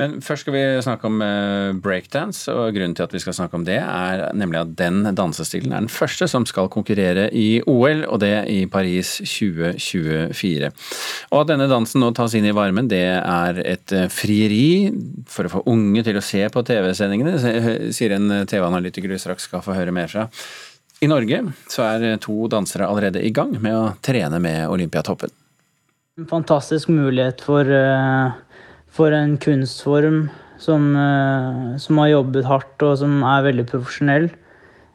Men først skal vi snakke om eh, breakdance, og grunnen til at vi skal snakke om det, er nemlig at den dansestilen er den første som skal konkurrere i OL, og det i Paris 2024. Og at denne dansen nå tas inn i varmen, det er et eh, frieri for å få unge til å se på TV-sendingene, sier en TV-analytiker du straks skal få høre mer fra. I Norge så er to dansere allerede i gang med å trene med Olympiatoppen. En fantastisk mulighet for, eh, for en kunstform som, eh, som, har jobbet hardt og som er veldig profesjonell.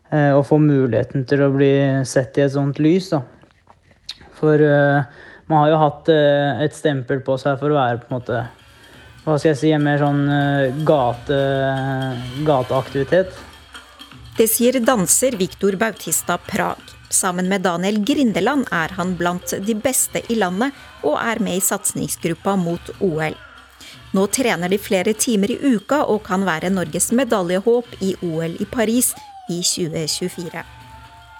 Og å få muligheten til å bli sett i et sånt lys. Da. For man har jo hatt et stempel på seg for å være på en måte Hva skal jeg si, en mer sånn gate, gateaktivitet. Det sier danser Victor Bautista Prag. Sammen med Daniel Grindeland er han blant de beste i landet, og er med i satsingsgruppa mot OL. Nå trener de flere timer i uka og kan være Norges medaljehåp i OL i Paris i 2024.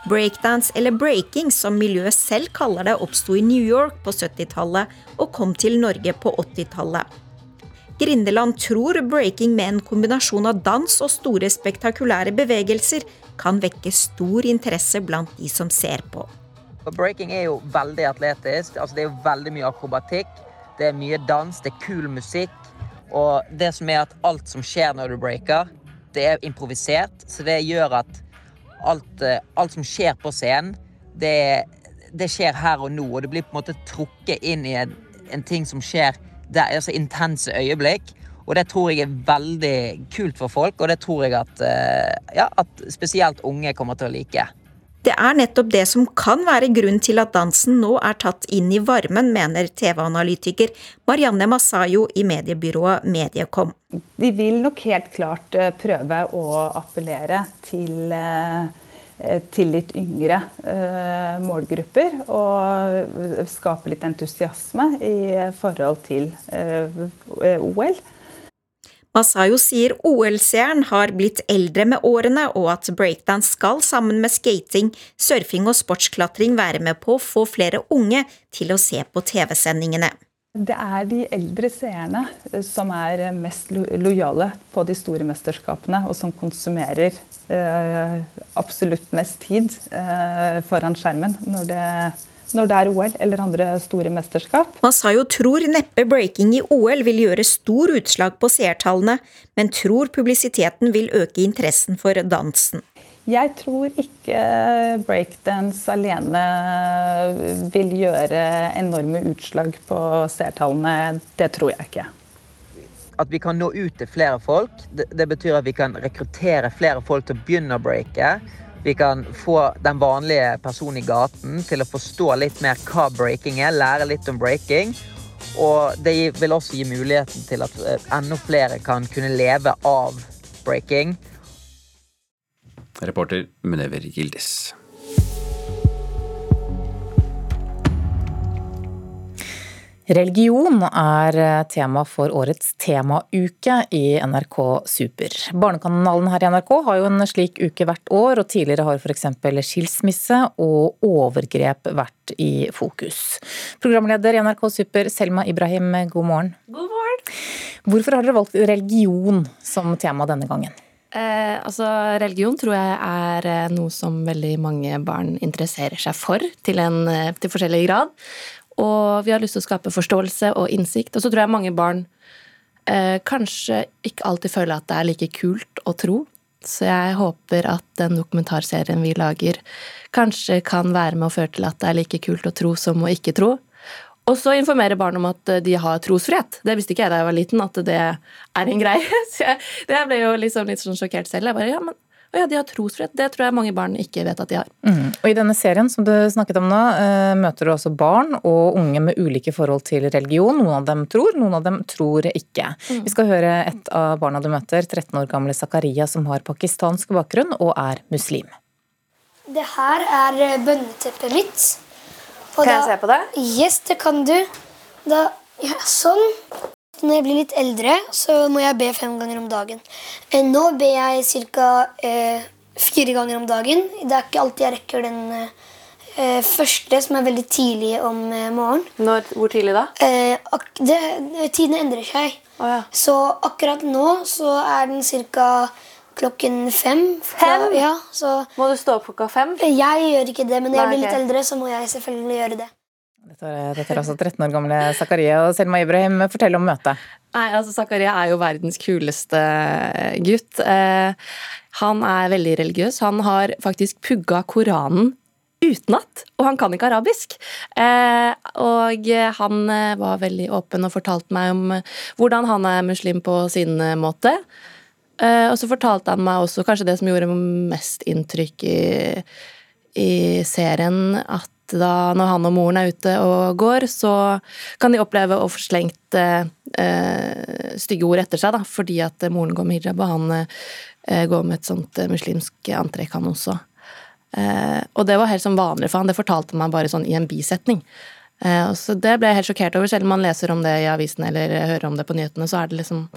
Breakdance, eller breaking som miljøet selv kaller det, oppsto i New York på 70-tallet og kom til Norge på 80-tallet. Grindeland tror breaking med en kombinasjon av dans og store spektakulære bevegelser kan vekke stor interesse blant de som ser på. Breaking er jo veldig atletisk. Altså, det er jo veldig mye akrobatikk. Det er mye dans, det er kul musikk. Og det som er at alt som skjer når du breaker, det er improvisert. Så det gjør at alt, eh, alt som skjer på scenen, det, det, skjer her og nå. Og det blir på en måte trukket inn i en, en ting som skjer det er altså intense øyeblikk. Og det tror jeg er veldig kult for folk, og det tror jeg at, eh, ja, at spesielt unge kommer til å like. Det er nettopp det som kan være grunn til at dansen nå er tatt inn i varmen, mener TV-analytiker Marianne Masayo i mediebyrået Mediekom. Vi vil nok helt klart eh, prøve å appellere til Eh, til litt yngre eh, målgrupper. Og skape litt entusiasme i forhold til OL. Masayo sier OL-seeren har blitt eldre med årene, og at breakdance skal sammen med skating, surfing og sportsklatring være med på å få flere unge til å se på TV-sendingene. Det er de eldre seerne eh, som er mest lojale på de store mesterskapene, og som konsumerer eh, absolutt mest tid eh, foran skjermen når det, når det, er OL eller andre store mesterskap. Masayo tror neppe breaking i OL vil gjøre stor utslag på seertallene, men tror publisiteten vil øke interessen for dansen. Jeg tror ikke breakdance alene vil gjøre enorme utslag på seertallene. Det tror jeg ikke. At vi kan nå ut til flere folk, det, det, betyr at vi kan rekruttere flere folk til å begynne å breake. Vi kan få den vanlige personen i gaten til å forstå litt mer hva breaking er, lære litt om breaking. Og det vil også gi muligheten til at eh, enda flere kan kunne leve av breaking Reporter Munever Gildis. Religion er tema for årets temauke i NRK Super. Barnekanalen her i NRK har jo en slik uke hvert år, og tidligere har f.eks. skilsmisse og overgrep vært i fokus. Programleder i NRK Super, Selma Ibrahim, god morgen. God morgen. Hvorfor har dere valgt religion som tema denne gangen? Eh, altså, religion tror jeg er eh, noe som veldig mange barn interesserer seg for, til, en, eh, til forskjellig grad. Og vi har lyst til å skape forståelse og innsikt. Og så tror jeg mange barn eh, kanskje ikke alltid føler at det er like kult å tro. Så jeg håper at den dokumentarserien vi lager, kanskje kan være med å føre til at det er like kult å tro som å ikke tro. Og så informere barn om at eh, de har trosfrihet. Det visste ikke jeg da jeg var liten, at det er en greie. Så jeg, det ble jo liksom litt sånn sjokkert selv. Jeg bare, ja, men å ja, de har trosfrihet. Det tror jeg mange barn ikke vet at de har. Mm. Og I denne serien som du snakket om nå, eh, møter du også barn og unge med ulike forhold til religion. Noen av dem tror, noen av dem tror ikke. Mm. Vi skal høre et av barna du møter, 13 år gamle Zakaria, som har pakistansk bakgrunn og er muslim. Det her er bønneteppet mitt. Og kan jeg se på det? Yes, det kan du. Da, ja, sånn. Når jeg blir litt eldre, så må jeg be fem ganger om dagen. Eh, nå ber jeg ca. Eh, fire ganger om dagen. Det er ikke alltid jeg rekker den eh, første, som er veldig tidlig om eh, morgenen. Når, hvor tidlig da? Eh, det, tiden endrer seg. Oh, ja. Så akkurat nå så er den ca. klokken fem. Fem? Ja, så Må du stå opp klokka fem? jeg gjør ikke det, men når jeg blir litt eldre, så må jeg selvfølgelig gjøre det. Dette er, altså 13 år gamle Zakaria og Selma Ibrahim. Fortell om møtet. Nei, altså Zakaria er jo verdens kuleste gutt. Eh, han er veldig religiøs. Han har faktisk pugga Koranen utenat, og han kan ikke arabisk. Eh, og han eh, var veldig åpen og fortalte meg om eh, hvordan han er muslim på sin måte. Eh, og så fortalte han meg også kanskje det som gjorde mest inntrykk i, i serien, at da når han og moren er ute og går, så kan de oppleve å få slengt eh, eh, stygge ord etter seg, da, fordi at moren går med hijab, og han eh, går med et sånt eh, muslimsk antrekk, han også. Eh, og det var helt sånn vanlig for han, det fortalte meg bare sånn i en bisetning. Eh, så det ble jeg helt sjokkert over, selv om man leser om det i avisen eller hører om det på nyhetene, så er det liksom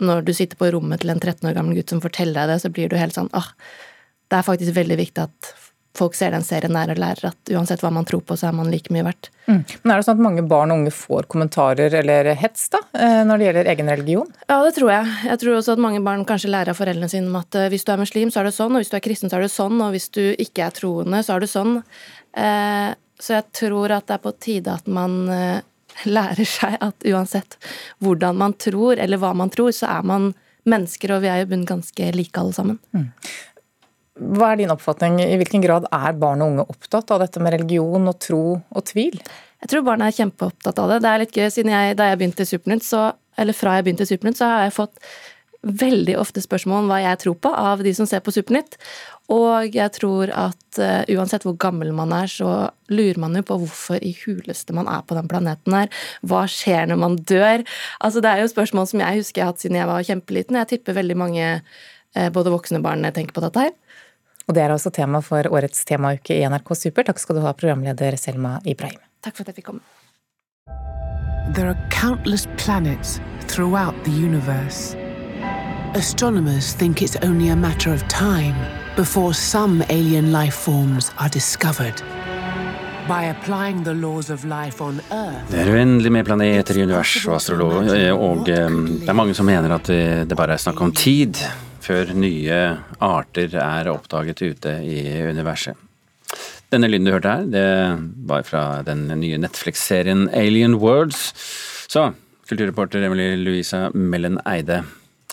Når du sitter på rommet til en 13 år gammel gutt som forteller deg det, så blir du helt sånn åh, det er faktisk veldig viktig at folk ser den serien der og lærer at uansett hva man tror på, så er man like mye verdt. Men er det sånn at mange barn og unge får kommentarer eller hets da, eh, når det gjelder egen religion? Ja, det tror jeg. Jeg tror også at mange barn kanskje lærer av foreldrene sine om at eh, hvis du er muslim, så er det sånn, og hvis du er kristen, så er det sånn, og hvis du ikke er troende, så er det sånn. Eh, så jeg tror at det er på tide at man lærer seg at uansett hvordan man tror, eller hva man tror, så er man mennesker, og vi er jo i bunnen ganske like alle sammen. Hva er din oppfatning? I hvilken grad er barn og unge opptatt av dette med religion og tro og tvil? Jeg tror barna er kjempeopptatt av det. Det er litt gøy, siden jeg, da jeg begynte i Supernytt, eller fra jeg begynte i Supernytt, så har jeg fått veldig ofte spørsmål om hva jeg tror på av de som ser på Supernytt. Og jeg tror at uh, uansett hvor gammel man er, så lurer man jo på hvorfor i huleste man er på den planeten her. Hva skjer når man dør? Altså Det er jo spørsmål som jeg husker jeg har hatt siden jeg var kjempeliten. Jeg tipper veldig mange, uh, både voksne og barn, tenker på dette her. Og det er altså tema for årets temauke i NRK Super. Takk skal du ha, programleder Selma Ibrahim. Takk for at jeg fikk komme. There are countless planets throughout the universe. Astronomers think it's only a matter of time before some alien life forms are discovered. By applying the laws of life on Earth, Det er uendelig med planeter i universet og astrolog, eh, og eh, det er mange som mener at det det bare er snakk om tid før nye arter er oppdaget ute i universet. Denne lyden du hørte her, det var fra den nye Netflix-serien Alien Worlds. Så, kulturreporter Emily Louisa Mellen Eide,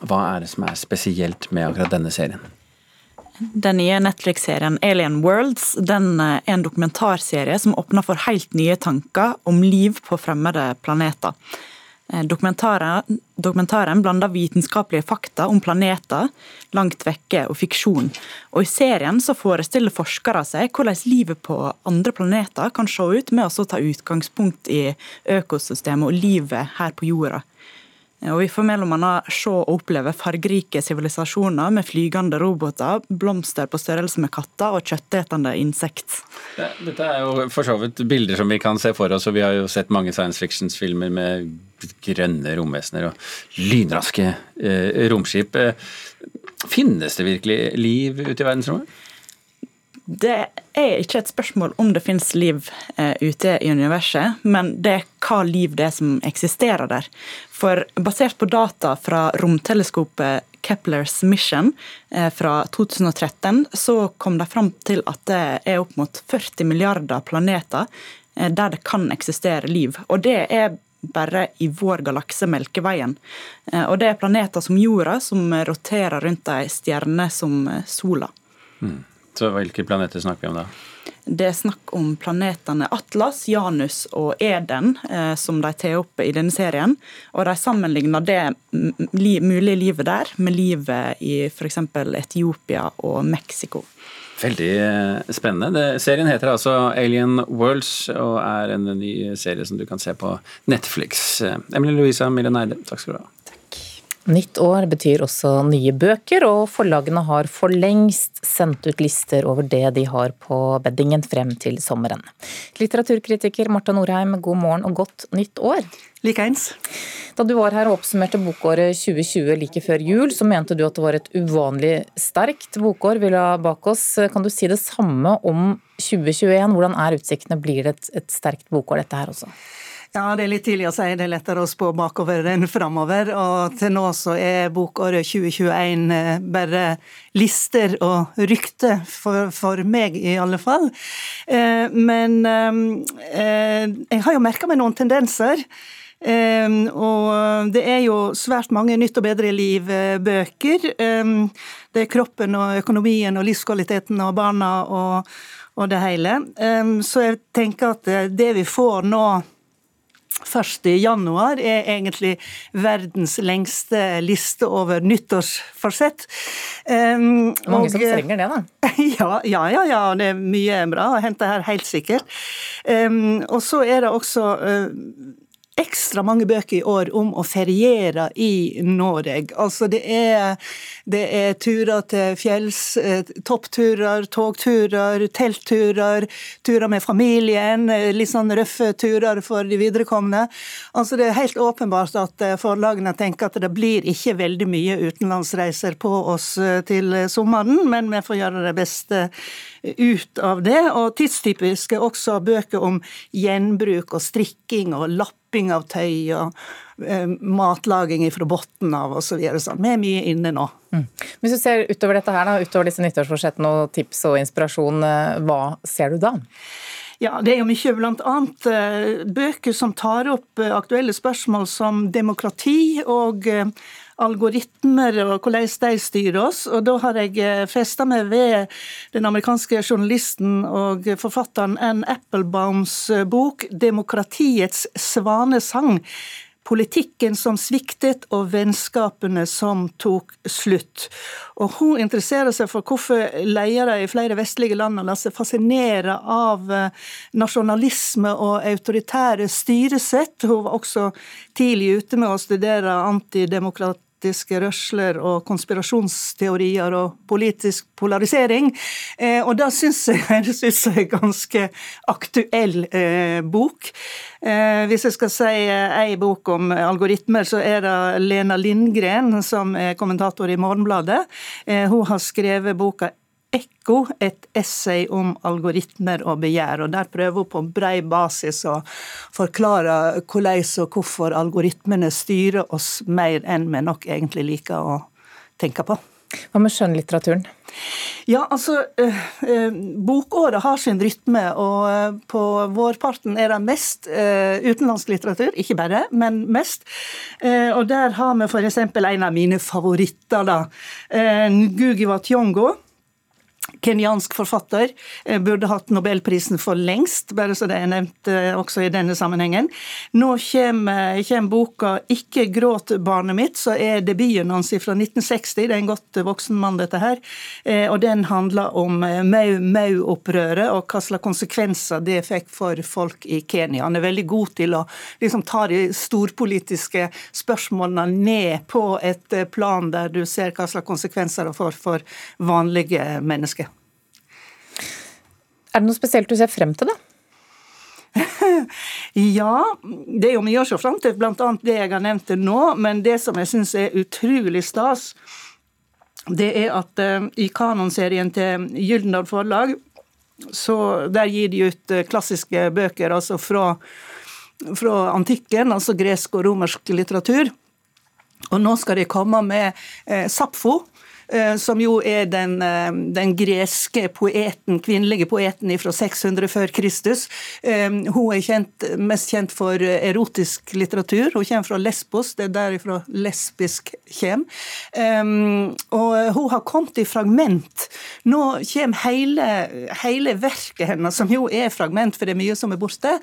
hva er det som er spesielt med akkurat denne serien? Den nye Netflix-serien Alien Worlds den eh, er en dokumentarserie som åpner for helt nye tanker om liv på fremmede planeter. Eh, Dokumentaren, dokumentaren blander vitenskapelige fakta om planeter langt vekke og fiksjon. Og I serien så forestiller forskere seg hvordan livet på andre planeter kan se ut med å ta utgangspunkt i økosystemet og livet her på jorda. Og Vi får mellom annet se og oppleve fargerike sivilisasjoner med flygende roboter, blomster på størrelse med katter og kjøttetende insekt. Dette er jo for så vidt bilder som vi kan se for oss, og vi har jo sett mange science fiction-filmer med grønne romvesener og lynraske eh, romskip. Eh, finnes det virkelig liv ute i verdensrommet? Det er ikke et spørsmål om det finnes liv eh, ute i universet, men det er hva liv det er som eksisterer der. For basert på data fra romteleskopet Keplers Mission eh, fra 2013, så kom de fram til at det er opp mot 40 milliarder planeter eh, der det kan eksistere liv. Og det er bare i vår galakse Melkeveien. Og det er planeter som jorda, som roterer rundt ei stjerne som sola. sola. Så hvilke planeter snakker vi om da? Det er snakk om planetene Atlas, Janus og Eden, eh, som de tar opp i denne serien. Og de sammenligner det li, mulige livet der med livet i f.eks. Etiopia og Mexico. Veldig eh, spennende. Det, serien heter altså Alien Worlds og er en ny serie som du kan se på Netflix. Emily Emilie Louisa Milleneide, takk skal du ha. Nytt år betyr også nye bøker, og forlagene har for lengst sendt ut lister over det de har på beddingen frem til sommeren. Litteraturkritiker Marta Norheim, god morgen og godt nytt år. Likeens. Da du var her og oppsummerte bokåret 2020 like før jul, så mente du at det var et uvanlig sterkt bokår vi la bak oss. Kan du si det samme om 2021? Hvordan er utsiktene? Blir det et, et sterkt bokår dette her også? Ja, det er litt tidlig å si. Det er lettere å spå bakover enn framover. Og til nå så er bokåret 2021 eh, bare lister og rykter, for, for meg i alle fall. Eh, men eh, jeg har jo merka meg noen tendenser. Um, og det er jo svært mange Nytt og bedre liv-bøker. Um, det er kroppen og økonomien og livskvaliteten og barna og, og det hele. Um, så jeg tenker at det vi får nå 1. januar er egentlig verdens lengste liste over nyttårsforsett. Um, Mange og, som trenger det, da? Ja, ja, ja, ja, det er mye bra å hente her, helt sikkert. Um, og så er det også uh, ekstra mange bøker i år om å feriere i Norge. Altså det er, det er turer til fjells, eh, toppturer, togturer, teltturer, turer med familien, eh, litt sånn røffe turer for de viderekomne. Altså det er helt åpenbart at eh, forlagene tenker at det blir ikke veldig mye utenlandsreiser på oss til sommeren, men vi får gjøre det beste ut av det. Og tidstypisk er også bøker om gjenbruk og strikking og lapping av tøy og eh, matlaging fra bunnen av osv. Så. Vi er mye inne nå. Mm. Hvis du ser utover dette her, da, utover disse nyttårsforsettene og tips og inspirasjon, eh, hva ser du da? Ja, Det er jo mye bl.a. annet bøker som tar opp eh, aktuelle spørsmål som demokrati og algoritmer og hvordan de styrer oss. Og da har jeg eh, festa meg ved den amerikanske journalisten og forfatteren Ann Applebaums eh, bok 'Demokratiets svanesang'. Politikken som sviktet og vennskapene som tok slutt. Og Hun interesserer seg for hvorfor ledere i flere vestlige land lar seg fascinere av eh, nasjonalisme og autoritære styresett. Hun var også tidlig ute med å studere antidemokrati politiske rørsler og konspirasjonsteorier og politisk polarisering. Eh, og da syns jeg det er en ganske aktuell eh, bok. Eh, hvis jeg skal si ei bok om algoritmer, så er det Lena Lindgren, som er kommentator i Morgenbladet. Hun har skrevet boka Ekko, et essay om algoritmer og begjær. og Der prøver hun på brei basis å forklare hvordan og hvorfor algoritmene styrer oss mer enn vi nok egentlig liker å tenke på. Hva med skjønnlitteraturen? Ja, altså, eh, eh, Bokåret har sin rytme, og eh, på vårparten er det mest eh, utenlandsk litteratur. Ikke bare, men mest. Eh, og Der har vi f.eks. en av mine favoritter. da, eh, Ngugi wa Tiongo kenyansk forfatter. Eh, burde hatt nobelprisen for lengst, bare så det er nevnt eh, også i denne sammenhengen. Nå kommer, kommer boka 'Ikke gråt, barnet mitt', så er debuten hans fra 1960. Det er en godt voksen mann, dette her. Eh, og den handler om Mau-Mau-opprøret og hva slags konsekvenser det fikk for folk i Kenya. Han er veldig god til å liksom, ta de storpolitiske spørsmålene ned på et plan der du ser hva slags konsekvenser det får for vanlige mennesker. Er det noe spesielt du ser frem til, da? ja, det er jo mye å se frem til, bl.a. det jeg har nevnt nå. Men det som jeg syns er utrolig stas, det er at uh, i kanonserien til Gyldendal Forlag, så der gir de ut uh, klassiske bøker altså fra, fra antikken, altså gresk og romersk litteratur. Og nå skal de komme med uh, Sapfo, Eh, som jo er den, eh, den, greske poeten, kvinnelige poeten fra 600 før Kristus. Eh, hun er kjent, mest kjent for erotisk litteratur. Hun kommer fra Lesbos, det er derifra lesbisk kommer. Og hun har kommet i fragment. Nå kommer hele, hele verket hennes, som jo er fragment, for det er mye som er borte.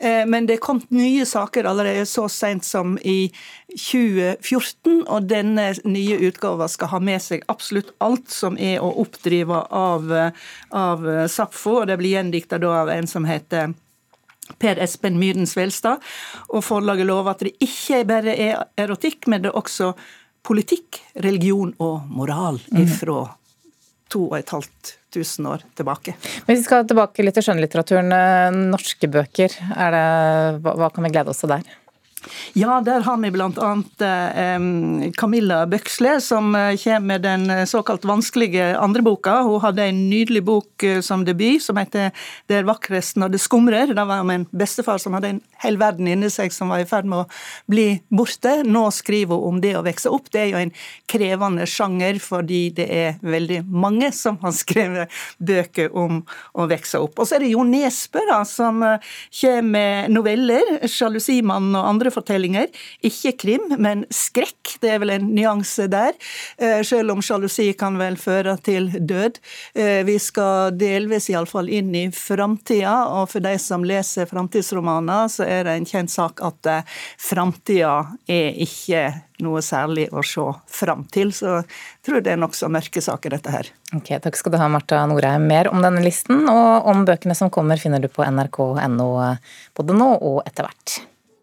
Men det er kommet nye saker allerede så sent som i 2014, og denne nye utgaven skal ha med seg absolutt alt som er å oppdrive av, av Sapfo, og det blir gjendikta av en som heter Per Espen Myhren Svelstad. Og forlaget lover at det ikke bare er erotikk, men det er også politikk, religion og moral mhm. ifra to og et halvt tusen år tilbake. Hvis vi skal tilbake litt til skjønnlitteraturen. Eh, norske bøker, det, hva kan vi glede oss til der? Ja, der har vi bl.a. Eh, Camilla Bøksle, som eh, kommer med den eh, såkalt vanskelige andre boka. Hun hadde en nydelig bok som debut som heter 'Der vakrest når det skumrer'. Det var om en bestefar som hadde en hel verden inni seg som var i ferd med å bli borte. Nå skriver hun om det å vokse opp. Det er jo en krevende sjanger, fordi det er veldig mange som har skrevet bøker om å vokse opp. Og så er det Jo Nesbø, da, som kommer med noveller. 'Sjalusimannen' og andre fortellinger. Ikke krim, men skrekk. Det er vel en nyanse der. Eh, selv om sjalusi kan vel føre til død. Eh, vi skal delvis iallfall inn i framtida, og for de som leser framtidsromaner, så er det en kjent sak at eh, framtida er ikke noe særlig å se fram til. Så jeg tror det er nokså mørke saker, dette her. Ok, Takk skal du ha, Marta Norheim. Mer om denne listen og om bøkene som kommer, finner du på nrk.no både nå og etter hvert.